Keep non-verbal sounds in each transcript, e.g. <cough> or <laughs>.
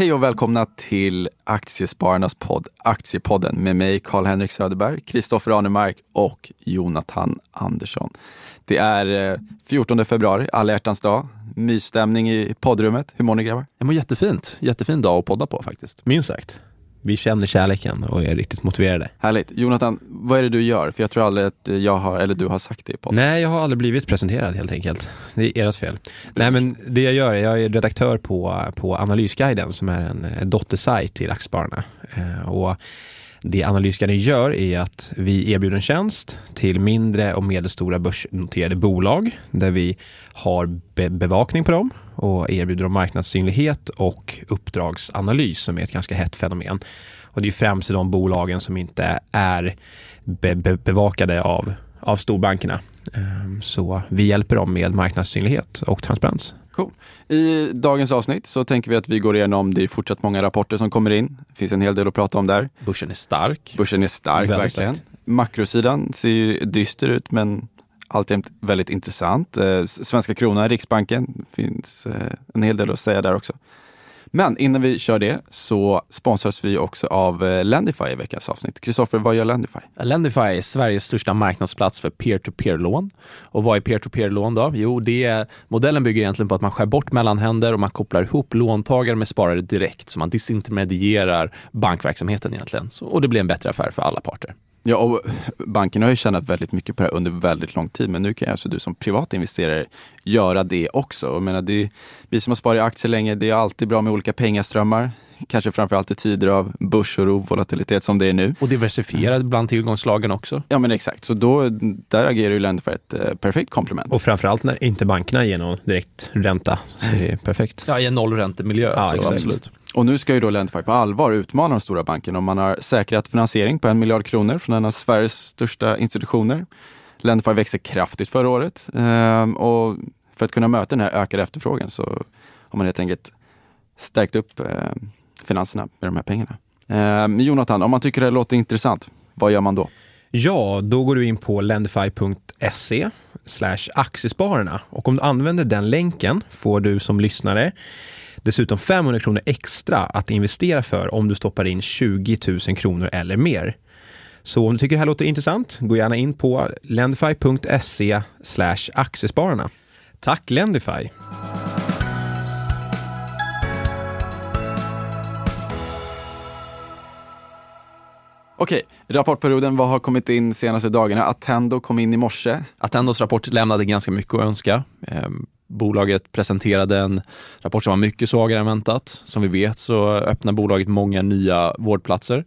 Hej och välkomna till Aktiespararnas podd Aktiepodden med mig Karl-Henrik Söderberg, Kristoffer Arnemark och Jonathan Andersson. Det är 14 eh, februari, alla hjärtans dag. Mysstämning i poddrummet. Hur mår ni grabbar? Jag mår jättefint. Jättefin dag att podda på faktiskt. Minst sagt. Vi känner kärleken och är riktigt motiverade. Härligt. Jonathan, vad är det du gör? För jag tror aldrig att jag har, eller du har sagt det i podden. Nej, jag har aldrig blivit presenterad helt enkelt. Det är ert fel. Nej, men det jag gör, jag är redaktör på, på Analysguiden som är en, dottersajt till Aktiespararna. Eh, och det Analysguiden gör är att vi erbjuder en tjänst till mindre och medelstora börsnoterade bolag där vi har be bevakning på dem och erbjuder dem marknadssynlighet och uppdragsanalys som är ett ganska hett fenomen. Och det är främst de bolagen som inte är be be bevakade av, av storbankerna. Ehm, så vi hjälper dem med marknadssynlighet och transparens. Cool. I dagens avsnitt så tänker vi att vi går igenom, det är fortsatt många rapporter som kommer in. Det finns en hel del att prata om där. Börsen är stark. Börsen är stark, Väldigt verkligen. Stark. Makrosidan ser ju dyster ut, men alltjämt väldigt intressant. Eh, svenska kronan, Riksbanken, finns eh, en hel del att säga där också. Men innan vi kör det så sponsras vi också av eh, Lendify i veckans avsnitt. Kristoffer, vad gör Lendify? Lendify är Sveriges största marknadsplats för peer-to-peer-lån. Och vad är peer-to-peer-lån då? Jo, det är, modellen bygger egentligen på att man skär bort mellanhänder och man kopplar ihop låntagare med sparare direkt. Så man disintermedierar bankverksamheten egentligen. Så, och det blir en bättre affär för alla parter. Ja, och bankerna har ju tjänat väldigt mycket på det här under väldigt lång tid, men nu kan alltså du som privat investerare göra det också. Jag menar, det är, vi som har sparat i aktier länge, det är alltid bra med olika pengaströmmar. Kanske framförallt i tider av börsoro, volatilitet som det är nu. Och diversifierad bland tillgångslagen också. Ja men exakt, så då, där agerar ju Lend för ett eh, perfekt komplement. Och framförallt när inte bankerna ger någon direkt ränta, så det är perfekt. Ja, i en nollräntemiljö, ja, så absolut. Och nu ska ju då Lendify på allvar utmana de stora bankerna och man har säkrat finansiering på en miljard kronor från en av Sveriges största institutioner. Lendify växte kraftigt förra året ehm, och för att kunna möta den här ökade efterfrågan så har man helt enkelt stärkt upp eh, finanserna med de här pengarna. Eh, Jonathan, om man tycker det låter intressant, vad gör man då? Ja, då går du in på lendify.se aktiespararna och om du använder den länken får du som lyssnare dessutom 500 kronor extra att investera för om du stoppar in 20 000 kronor eller mer. Så om du tycker det här låter intressant, gå gärna in på lendify.se aktiespararna. Tack Lendify! Okej, rapportperioden, vad har kommit in senaste dagarna? Attendo kom in i morse. Attendos rapport lämnade ganska mycket att önska. Ehm, Bolaget presenterade en rapport som var mycket svagare än väntat. Som vi vet så öppnar bolaget många nya vårdplatser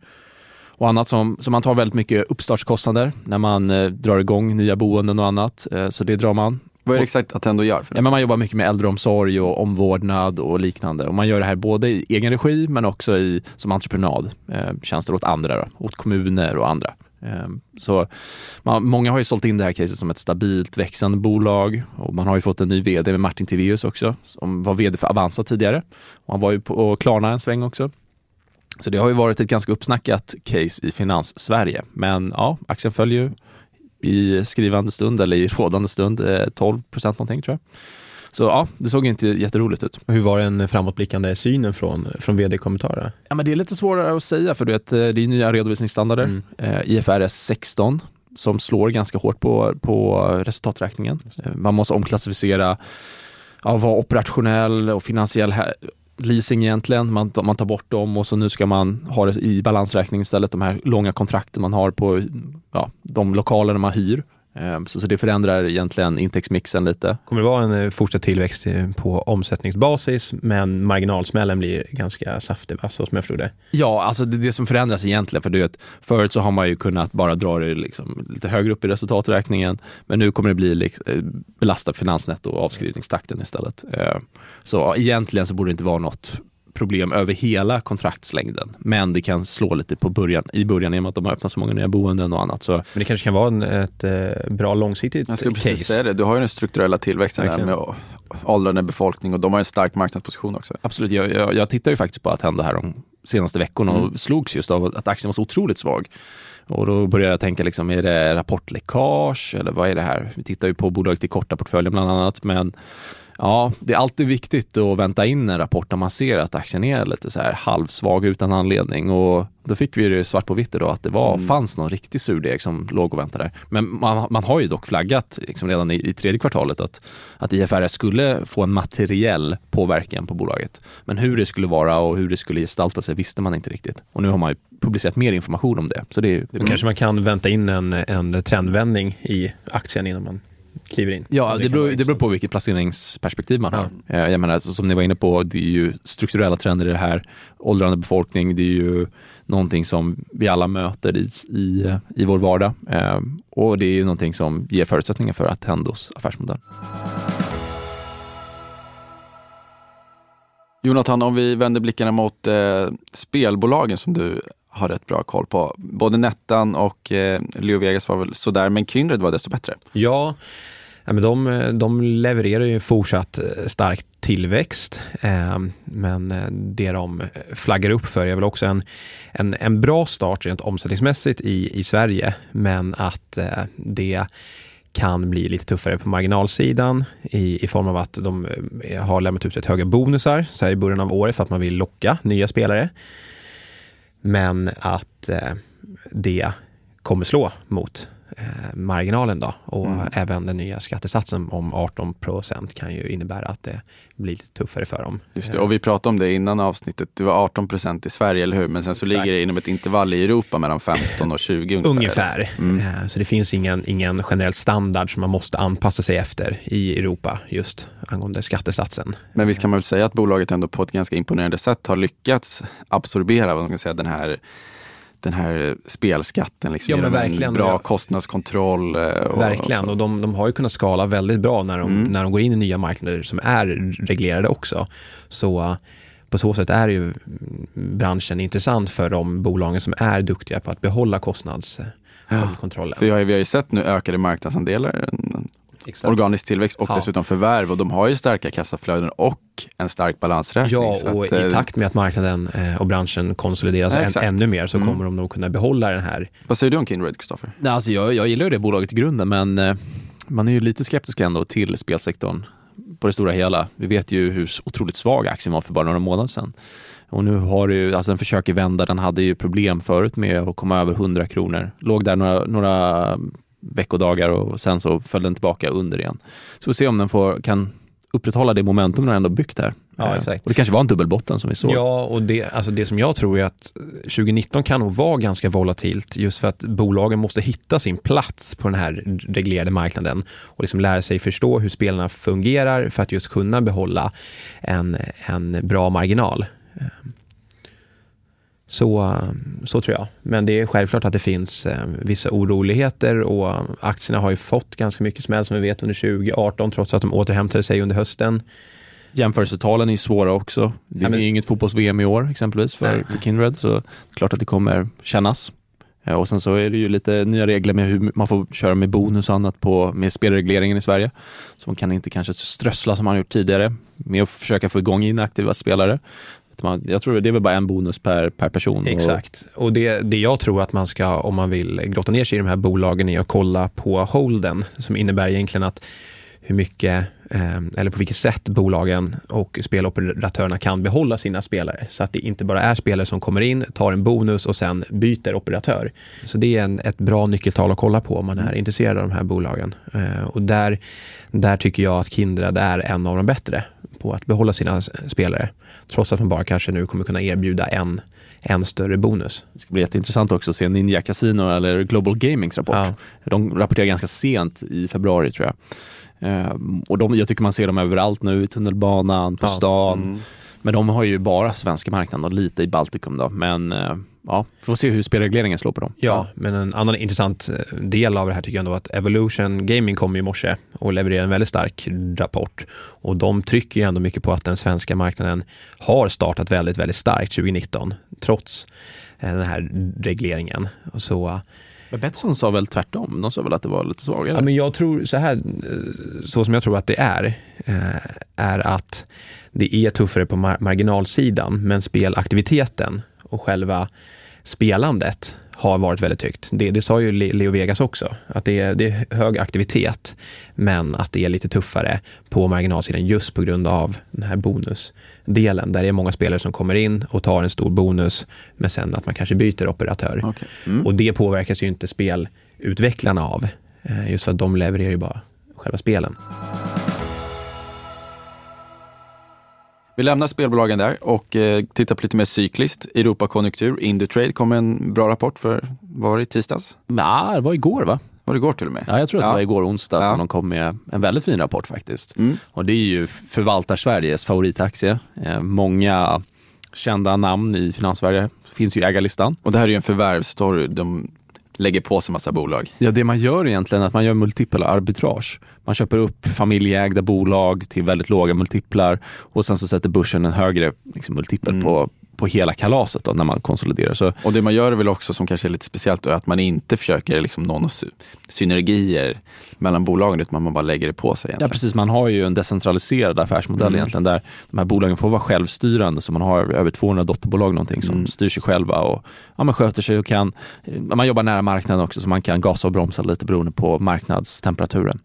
och annat som, som man tar väldigt mycket uppstartskostnader när man eh, drar igång nya boenden och annat. Eh, så det drar man. Vad är det exakt Attendo gör? För ja, men man jobbar mycket med äldreomsorg och omvårdnad och liknande. Och man gör det här både i egen regi men också i, som entreprenad. Eh, tjänster åt andra, då, åt kommuner och andra. Ehm, så man, många har ju sålt in det här caset som ett stabilt växande bolag och man har ju fått en ny vd med Martin Tivéus också som var vd för Avanza tidigare. Och han var ju på Klarna en sväng också. Så det har ju varit ett ganska uppsnackat case i finans-Sverige. Men ja, aktien följer ju i skrivande stund eller i rådande stund 12 eh, procent någonting tror jag. Så ja, det såg inte jätteroligt ut. Hur var den framåtblickande synen från, från vd-kommentarer? Ja, men det är lite svårare att säga för du vet, eh, det är nya redovisningsstandarder. Mm. Eh, IFRS 16 som slår ganska hårt på, på resultaträkningen. Man måste omklassificera ja, vara operationell och finansiell leasing egentligen. Man, man tar bort dem och så nu ska man ha det i balansräkning istället. De här långa kontrakten man har på ja, de lokaler man hyr. Ehm, så, så det förändrar egentligen intäktsmixen lite. Kommer det vara en eh, fortsatt tillväxt på omsättningsbasis, men marginalsmällen blir ganska saftig, va? så som jag förstod det? Ja, alltså det, det som förändras egentligen, för du vet, förut så har man ju kunnat bara dra det liksom lite högre upp i resultaträkningen, men nu kommer det bli liksom, eh, belasta finansnetto och avskrivningstakten istället. Ehm, så egentligen så borde det inte vara något problem över hela kontraktslängden. Men det kan slå lite på början, i början i och med att de har öppnat så många nya boenden och annat. Så. Men det kanske kan vara en, ett eh, bra långsiktigt Jag skulle precis säga det. Du har ju den strukturella tillväxten där med åldrande befolkning och de har en stark marknadsposition också. Absolut. Jag, jag, jag tittar ju faktiskt på att hända här de senaste veckorna och mm. slogs just av att aktien var så otroligt svag. Och då började jag tänka, liksom, är det rapportläckage eller vad är det här? Vi tittar ju på bolaget i korta portföljen bland annat, men Ja, det är alltid viktigt att vänta in en rapport när man ser att aktien är lite så här halvsvag utan anledning och då fick vi det svart på vitt då att det var, mm. fanns någon riktig surdeg som låg och väntade. Men man, man har ju dock flaggat liksom redan i, i tredje kvartalet att, att IFRS skulle få en materiell påverkan på bolaget. Men hur det skulle vara och hur det skulle gestalta sig visste man inte riktigt. Och nu har man ju publicerat mer information om det. Så det, det Då kanske man kan vänta in en, en trendvändning i aktien innan man kliver in. Ja, det, det beror, det beror på vilket placeringsperspektiv man har. Ja. Eh, jag menar, som ni var inne på, det är ju strukturella trender i det här. Åldrande befolkning, det är ju någonting som vi alla möter i, i, i vår vardag. Eh, och det är ju någonting som ger förutsättningar för Attendos affärsmodell. Jonathan, om vi vänder blickarna mot eh, spelbolagen som du har rätt bra koll på. Både Nettan och eh, Leo Vegas var väl sådär, men Kindred var desto bättre. Ja, men de, eh, de levererar ju fortsatt eh, stark tillväxt, eh, men eh, det de flaggar upp för är väl också en, en, en bra start rent omsättningsmässigt i, i Sverige, men att eh, det kan bli lite tuffare på marginalsidan i, i form av att de har lämnat ut rätt höga bonusar så här i början av året för att man vill locka nya spelare. Men att eh, det kommer slå mot marginalen då och mm. även den nya skattesatsen om 18 procent kan ju innebära att det blir lite tuffare för dem. Just det, och vi pratade om det innan avsnittet. Det var 18 procent i Sverige, eller hur? Men sen så Exakt. ligger det inom ett intervall i Europa mellan 15 och 20 ungefär. Ungefär. Mm. Eh, så det finns ingen, ingen generell standard som man måste anpassa sig efter i Europa just angående skattesatsen. Men visst kan man väl säga att bolaget ändå på ett ganska imponerande sätt har lyckats absorbera vad man kan säga, den här den här spelskatten liksom, ja, genom verkligen. en bra kostnadskontroll. Eh, och, verkligen, och, och, de, de har ju kunnat skala väldigt bra när de, mm. när de går in i nya marknader som är reglerade också. Så eh, på så sätt är ju branschen intressant för de bolagen som är duktiga på att behålla kostnadskontrollen. Ja, för vi har ju sett nu ökade marknadsandelar Exakt. organisk tillväxt och ja. dessutom förvärv och de har ju starka kassaflöden och en stark balansräkning. Ja, och att, i eh, takt med att marknaden eh, och branschen konsolideras än, ännu mer så mm. kommer de nog kunna behålla den här. Vad säger du om Kindred, Kristoffer? Alltså jag, jag gillar ju det bolaget i grunden, men eh, man är ju lite skeptisk ändå till spelsektorn på det stora hela. Vi vet ju hur otroligt svag aktien var för bara några månader sedan. Och nu har du, alltså den försöker vända, den hade ju problem förut med att komma över 100 kronor. Låg där några, några veckodagar och sen så föll den tillbaka under igen. Så vi får se om den får, kan upprätthålla det momentum den ändå byggt här. Ja, eh, exakt. Och det kanske var en dubbelbotten som vi såg. Ja, och det, alltså det som jag tror är att 2019 kan nog vara ganska volatilt just för att bolagen måste hitta sin plats på den här reglerade marknaden och liksom lära sig förstå hur spelarna fungerar för att just kunna behålla en, en bra marginal. Så, så tror jag. Men det är självklart att det finns eh, vissa oroligheter och aktierna har ju fått ganska mycket smäll som vi vet under 2018 trots att de återhämtade sig under hösten. Jämförelsetalen är ju svåra också. Det är ja, inget fotbolls-VM i år exempelvis för, för Kindred, så klart att det kommer kännas. Ja, och sen så är det ju lite nya regler med hur man får köra med bonus och annat på, med spelregleringen i Sverige. Så man kan inte kanske strössla som man gjort tidigare med att försöka få igång inaktiva spelare. Man, jag tror det är väl bara en bonus per, per person. Exakt. Och, och det, det jag tror att man ska, om man vill grotta ner sig i de här bolagen, är att kolla på holden, som innebär egentligen att hur mycket, eh, eller på vilket sätt bolagen och speloperatörerna kan behålla sina spelare. Så att det inte bara är spelare som kommer in, tar en bonus och sen byter operatör. Så det är en, ett bra nyckeltal att kolla på om man är intresserad av de här bolagen. Eh, och där, där tycker jag att Kindred är en av de bättre på att behålla sina spelare. Trots att man bara kanske nu kommer kunna erbjuda en, en större bonus. Det ska bli jätteintressant också att se Ninja Casino eller Global Gamings rapport. Ja. De rapporterar ganska sent i februari tror jag. Ehm, och de, jag tycker man ser dem överallt nu, i tunnelbanan, på stan. Mm. Men de har ju bara svenska marknaden och lite i Baltikum då. Men eh, ja, vi får se hur spelregleringen slår på dem. Ja, men en annan intressant eh, del av det här tycker jag ändå att Evolution Gaming kom i morse och levererade en väldigt stark rapport. Och de trycker ju ändå mycket på att den svenska marknaden har startat väldigt, väldigt starkt 2019, trots eh, den här regleringen. Och så men Betsson sa väl tvärtom? De sa väl att det var lite svagare? Ja, men jag tror så här, så som jag tror att det är, eh, är att det är tuffare på mar marginalsidan, men spelaktiviteten och själva spelandet har varit väldigt högt. Det, det sa ju Leo Vegas också, att det är, det är hög aktivitet, men att det är lite tuffare på marginalsidan just på grund av den här bonusdelen, där det är många spelare som kommer in och tar en stor bonus, men sen att man kanske byter operatör. Okay. Mm. Och det påverkas ju inte spelutvecklarna av, eh, just för att de levererar ju bara själva spelen. Vi lämnar spelbolagen där och eh, tittar på lite mer cykliskt. Europakonjunktur, Indutrade kom en bra rapport för, var det, tisdags? Ja, det var igår va? Var det igår till och med? Ja, jag tror att det Ja. var igår onsdag Ja. som de kom med en väldigt fin rapport faktiskt. Mm. Och det är ju Förvaltar-Sveriges favoritaktie. Eh, många kända namn i Finanssverige finns ju i ägarlistan. Och det här är ju en förvärvsstory. De lägger på sig massa bolag. Ja, det man gör egentligen är att man gör multipla arbitrage. Man köper upp familjeägda bolag till väldigt låga multiplar och sen så sätter börsen en högre liksom, multipel Mm. på, på hela kalaset då, när man konsoliderar. Så Och det man gör är väl också som kanske är lite speciellt är att man inte försöker liksom nå några synergier mellan bolagen utan man bara lägger det på sig. Ja Egentligen. precis, man har ju en decentraliserad affärsmodell Mm. egentligen där de här bolagen får vara självstyrande så man har över 200 dotterbolag någonting som Mm. styr sig själva och ja, man sköter sig och kan, eh, man jobbar nära marknaden också så man kan gasa och bromsa lite beroende på marknadstemperaturen.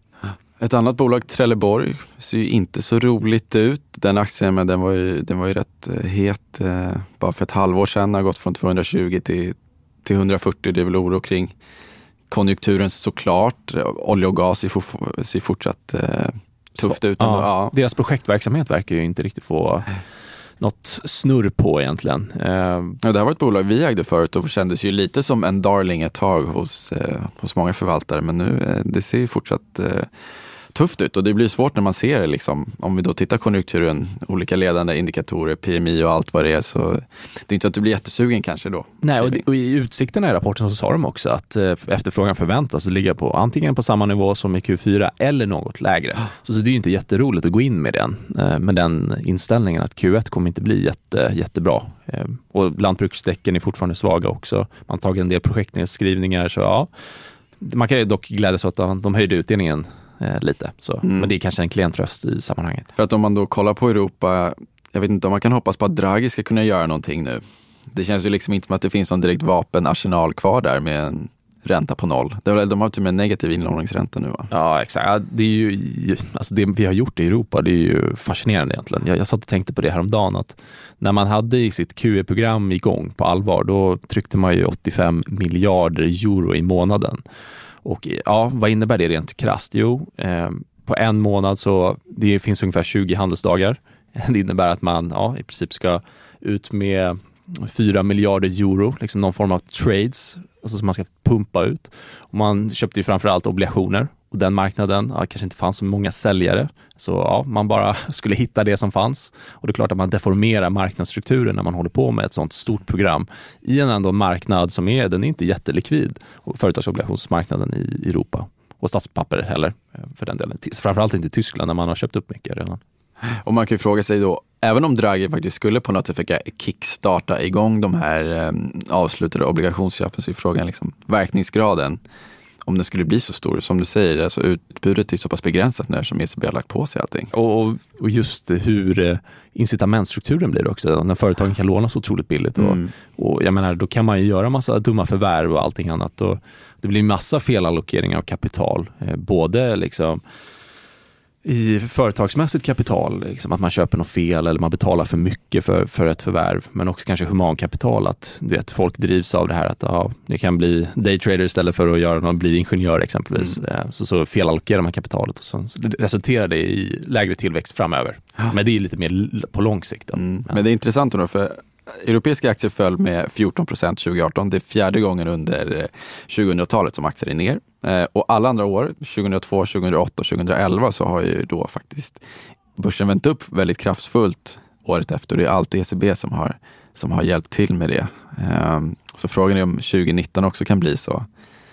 Ett annat bolag, Trelleborg, ser ju inte så roligt ut. Den aktien men den var ju, den var ju rätt eh, het eh, bara för ett halvår sedan. Har gått från 220 till, till 140. Det är väl oro kring konjunkturen såklart. Olja och gas ser, for, ser fortsatt eh, tufft ut. ändå. Ja, Ja. Deras projektverksamhet verkar ju inte riktigt få något snurr på egentligen. Eh, Ja, det här var ett bolag vi ägde förut och kändes ju lite som en darling ett tag hos, eh, hos många förvaltare. Men nu det ser ju fortsatt tufft ut och det blir svårt när man ser det. Liksom. Om vi då tittar konjunkturen, olika ledande indikatorer, PMI och allt vad det är. Så det är inte att du blir jättesugen kanske då. Nej, och, och i utsikterna i rapporten så sa de också att eh, efterfrågan förväntas ligga på antingen på samma nivå som i Q4 eller något lägre. Så, så det är ju inte jätteroligt att gå in med den, eh, med den inställningen att Q1 kommer inte bli jätte, jättebra. Eh, och lantbruksdäcken är fortfarande svaga också. Man har tagit en del projektnedskrivningar, så ja. Man kan ju dock glädjas åt att de höjde utdelningen eh, lite. Så. Mm. Men det är kanske en klen tröst i sammanhanget. För att om man då kollar på Europa, jag vet inte om man kan hoppas på att Draghi ska kunna göra någonting nu. Det känns ju liksom inte som att det finns någon direkt vapenarsenal kvar där med en ränta på noll. De har till och med negativ inlåningsränta nu va? Ja, exakt. Det, är ju, alltså det vi har gjort i Europa, det är ju fascinerande egentligen. Jag, jag satt och tänkte på det häromdagen, att när man hade sitt QE-program igång på allvar, då tryckte man ju 85 miljarder euro i månaden. Och ja, vad innebär det rent krasst? Jo, eh, på en månad så det finns ungefär 20 handelsdagar. <laughs> Det innebär att man ja, i princip ska ut med 4 miljarder euro, liksom någon form av trades, alltså som man ska pumpa ut. Och man köpte ju framförallt obligationer och den marknaden, ja, kanske inte fanns så många säljare. Så ja, man bara <laughs> skulle hitta det som fanns. Och det är klart att man deformerar marknadsstrukturen när man håller på med ett sånt stort program i en ändå marknad som är, den är inte jättelikvid, företagsobligationsmarknaden i Europa. Och statspapper heller, eh, för den delen. Framförallt inte i Tyskland där man har köpt upp mycket redan. Och man kan ju fråga sig då, även om Draghi faktiskt skulle på något sätt försöka kickstarta igång de här eh, avslutade obligationsköpen så är frågan liksom verkningsgraden. Om den skulle bli så stor, som du säger, alltså utbudet är så pass begränsat nu som ECB har lagt på sig allting. Och, och- just hur eh, incitamentstrukturen blir också, när företagen kan låna så otroligt billigt. Och, Mm. och jag menar, då kan man ju göra massa dumma förvärv och allting annat. Och det blir massa felallokering av kapital, eh, både liksom i företagsmässigt kapital, liksom att man köper något fel eller man betalar för mycket för, för ett förvärv, men också kanske humankapital, att du vet, folk drivs av det här att ja, det kan bli daytrader istället för att göra någon, bli ingenjör exempelvis. Eh, Så, så felallokerar man kapitalet och så, så det resulterar det i lägre tillväxt framöver. Men det är lite mer på lång sikt. Mm. Ja. Men det är intressant då, för europeiska aktier föll med 14 procent 2018. Det är fjärde gången under eh, 2000-talet som aktier är ner. Eh, och alla andra år, 2002, 2008 och 2011, så har ju då faktiskt börsen vänt upp väldigt kraftfullt året efter. Det är alltid ECB som har, som har hjälpt till med det. Ehm, så frågan är om 2019 också kan bli så.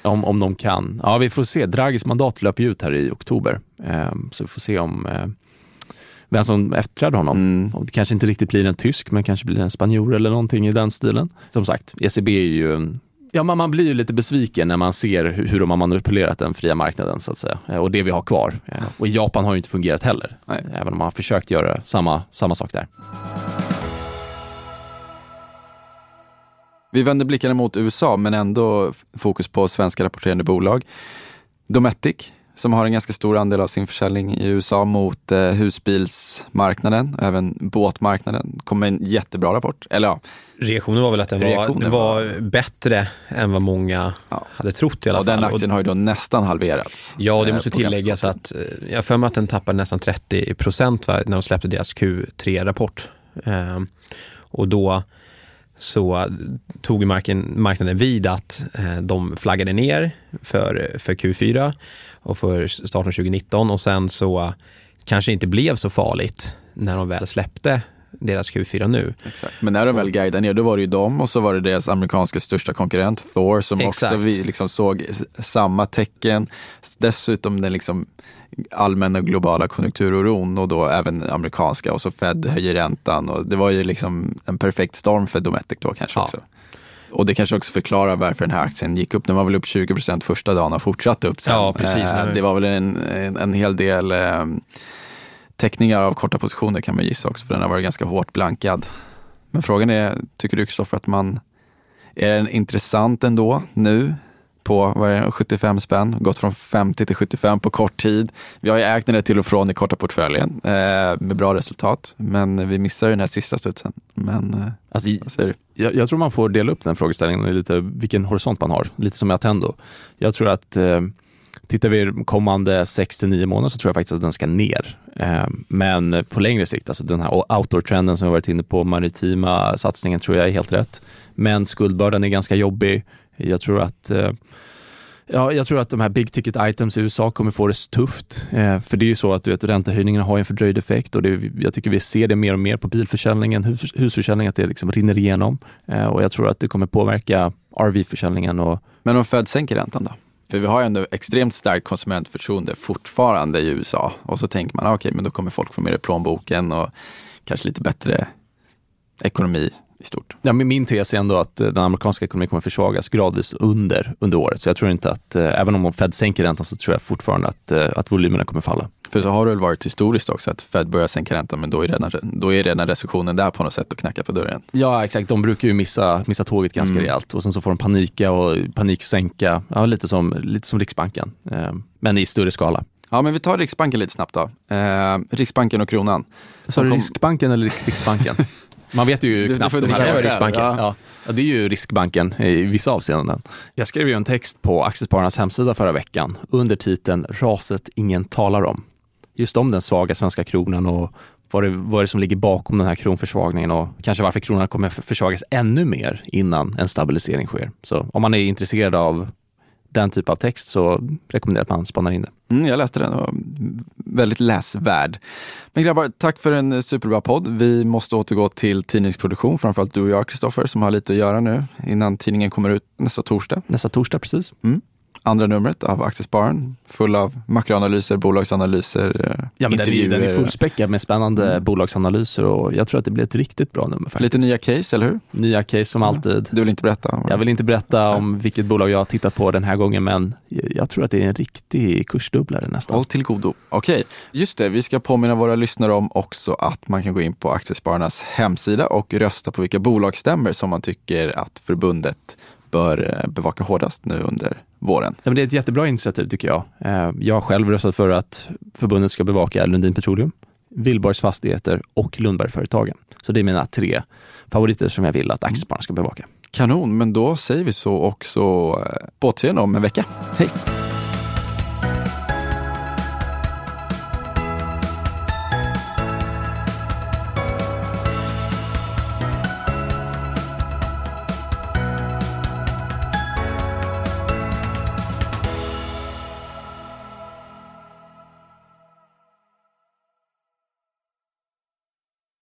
Om, om de kan. Ja, vi får se. Draghis mandat löper ju ut här i oktober. Ehm, så vi får se om eh, vem som efterträder honom. Mm. Det kanske inte riktigt blir en tysk, men kanske blir en spanjor eller någonting i den stilen. Som sagt, ECB är ju Ja, man, man blir ju lite besviken när man ser hur, hur de har manipulerat den fria marknaden så att säga. Eh, Och det vi har kvar. Eh, Och i Japan har ju inte fungerat heller. Nej. Även om man har försökt göra samma, samma sak där. Vi vänder blickarna mot USA, men ändå fokus på svenska rapporterande bolag. Dometic, som har en ganska stor andel av sin försäljning i USA mot eh, husbilsmarknaden, även båtmarknaden, kom med en jättebra rapport. Eller ja, Reaktionen var väl att den var, var, bättre än vad många Ja. hade trott i alla och fall. den aktien har ju då nästan halverats. Ja, och det eh, måste tilläggas att eh, jag har för mig att den tappade nästan 30 procent när de släppte deras Q3-rapport. Ehm, och då så tog marken, marknaden vid att eh, de flaggade ner för, för Q4 och för starten 2019 och sen så kanske inte blev så farligt när de väl släppte deras Q4 nu. Exakt. Men när de väl guidade ner, då var det ju dem och så var det deras amerikanska största konkurrent Thor som Exakt. också vi liksom såg samma tecken. Dessutom den liksom allmänna globala konjunkturoron och då även amerikanska och så Fed höjer räntan och det var ju liksom en perfekt storm för Dometic då kanske Ja. också. Och det kanske också förklarar varför den här aktien gick upp. Den var väl upp 20 första dagen och fortsatte upp sen. Ja, precis. Eh, Det var väl en, en, en hel del eh, teckningar av korta positioner kan man gissa också, för den har varit ganska hårt blankad. Men frågan är, tycker du Kristoffer att man, är den intressant ändå nu på vad är det, 75 spänn, gått från 50 till 75 på kort tid. Vi har ju ägt den där till och från i korta portföljen eh, med bra resultat, men vi missar ju den här sista studsen. Men eh, Alltså, vad säger du? jag, jag tror man får dela upp den frågeställningen i lite vilken horisont man har, lite som med Attendo. Jag tror att eh, tittar vi kommande 6-9 månader så tror jag faktiskt att den ska ner. Ehm, men på längre sikt, alltså den här outdoor-trenden som vi varit inne på, maritima satsningen tror jag är helt rätt. Men skuldbördan är ganska jobbig. Jag tror att eh, Ja, jag tror att de här big ticket items i USA kommer få det tufft. Eh, för det är ju så att du vet, räntehöjningarna har en fördröjd effekt och det, jag tycker vi ser det mer och mer på bilförsäljningen, hus, husförsäljningen, att det liksom rinner igenom. Eh, och jag tror att det kommer påverka RV-försäljningen och Men om Fed sänker räntan då? För vi har ju ändå extremt starkt konsumentförtroende fortfarande i USA. Och så tänker man, okej, okej, men då kommer folk få mer i plånboken och kanske lite bättre ekonomi i stort. Ja, men min tes är ändå att eh, den amerikanska ekonomin kommer försvagas gradvis under, under året. Så jag tror inte att, eh, även om Fed sänker räntan så tror jag fortfarande att, eh, att volymerna kommer falla. För så har det väl varit historiskt också att Fed börjar sänka räntan, men då är redan, då är redan recessionen där på något sätt och knackar på dörren. Ja, exakt. De brukar ju missa, missa tåget ganska Mm. rejält och sen så får de panika och paniksänka, ja, lite, som, lite som Riksbanken, eh, men i större skala. Ja, men vi tar Riksbanken lite snabbt då. Eh, Riksbanken och kronan. Sa du kom- Riksbanken eller Riks- Riksbanken? <laughs> Man vet ju knappt. får- de det här kan vara. Riksbanken. Ja, ja. det är ju Riskbanken i vissa avseenden. Jag skrev ju en text på Aktiespararnas hemsida förra veckan under titeln Raset ingen talar om. Just om den svaga svenska kronan och vad det, vad det som ligger bakom den här kronförsvagningen och kanske varför kronan kommer försvagas ännu mer innan en stabilisering sker. Så om man är intresserad av den typ av text så rekommenderar jag att man spanar in det. Mm, jag läste den och väldigt läsvärd. Men grabbar, tack för en superbra podd. Vi måste återgå till tidningsproduktion, framförallt du och jag Kristoffer som har lite att göra nu innan tidningen kommer ut nästa torsdag. Nästa torsdag precis. Andra numret av Aktiespararen, full av makroanalyser, bolagsanalyser, eh, Ja, men den är, intervjuer. den är fullspäckad med spännande Mm. bolagsanalyser och jag tror att det blir ett riktigt bra nummer faktiskt. Lite nya case, eller hur? Nya case som alltid. Du vill inte berätta? Jag vill inte berätta om vilket bolag jag har tittat på den här gången, men jag tror att det är en riktig kursdubblare nästan. Håll till godo. Okej, just det. Vi ska påminna våra lyssnare om också att man kan gå in på Aktiespararnas hemsida och rösta på vilka bolagsstämmer som man tycker att förbundet bör eh, bevaka hårdast nu under våren. Ja, men det är ett jättebra initiativ tycker jag. Eh, Jag har själv röstat för att förbundet ska bevaka Lundin Petroleum, Willborgs Fastigheter och Lundbergföretagen. Så det är mina tre favoriter som jag vill att Aktiespararna ska bevaka. Kanon, men då säger vi så också eh, på återseende om en vecka. Hej!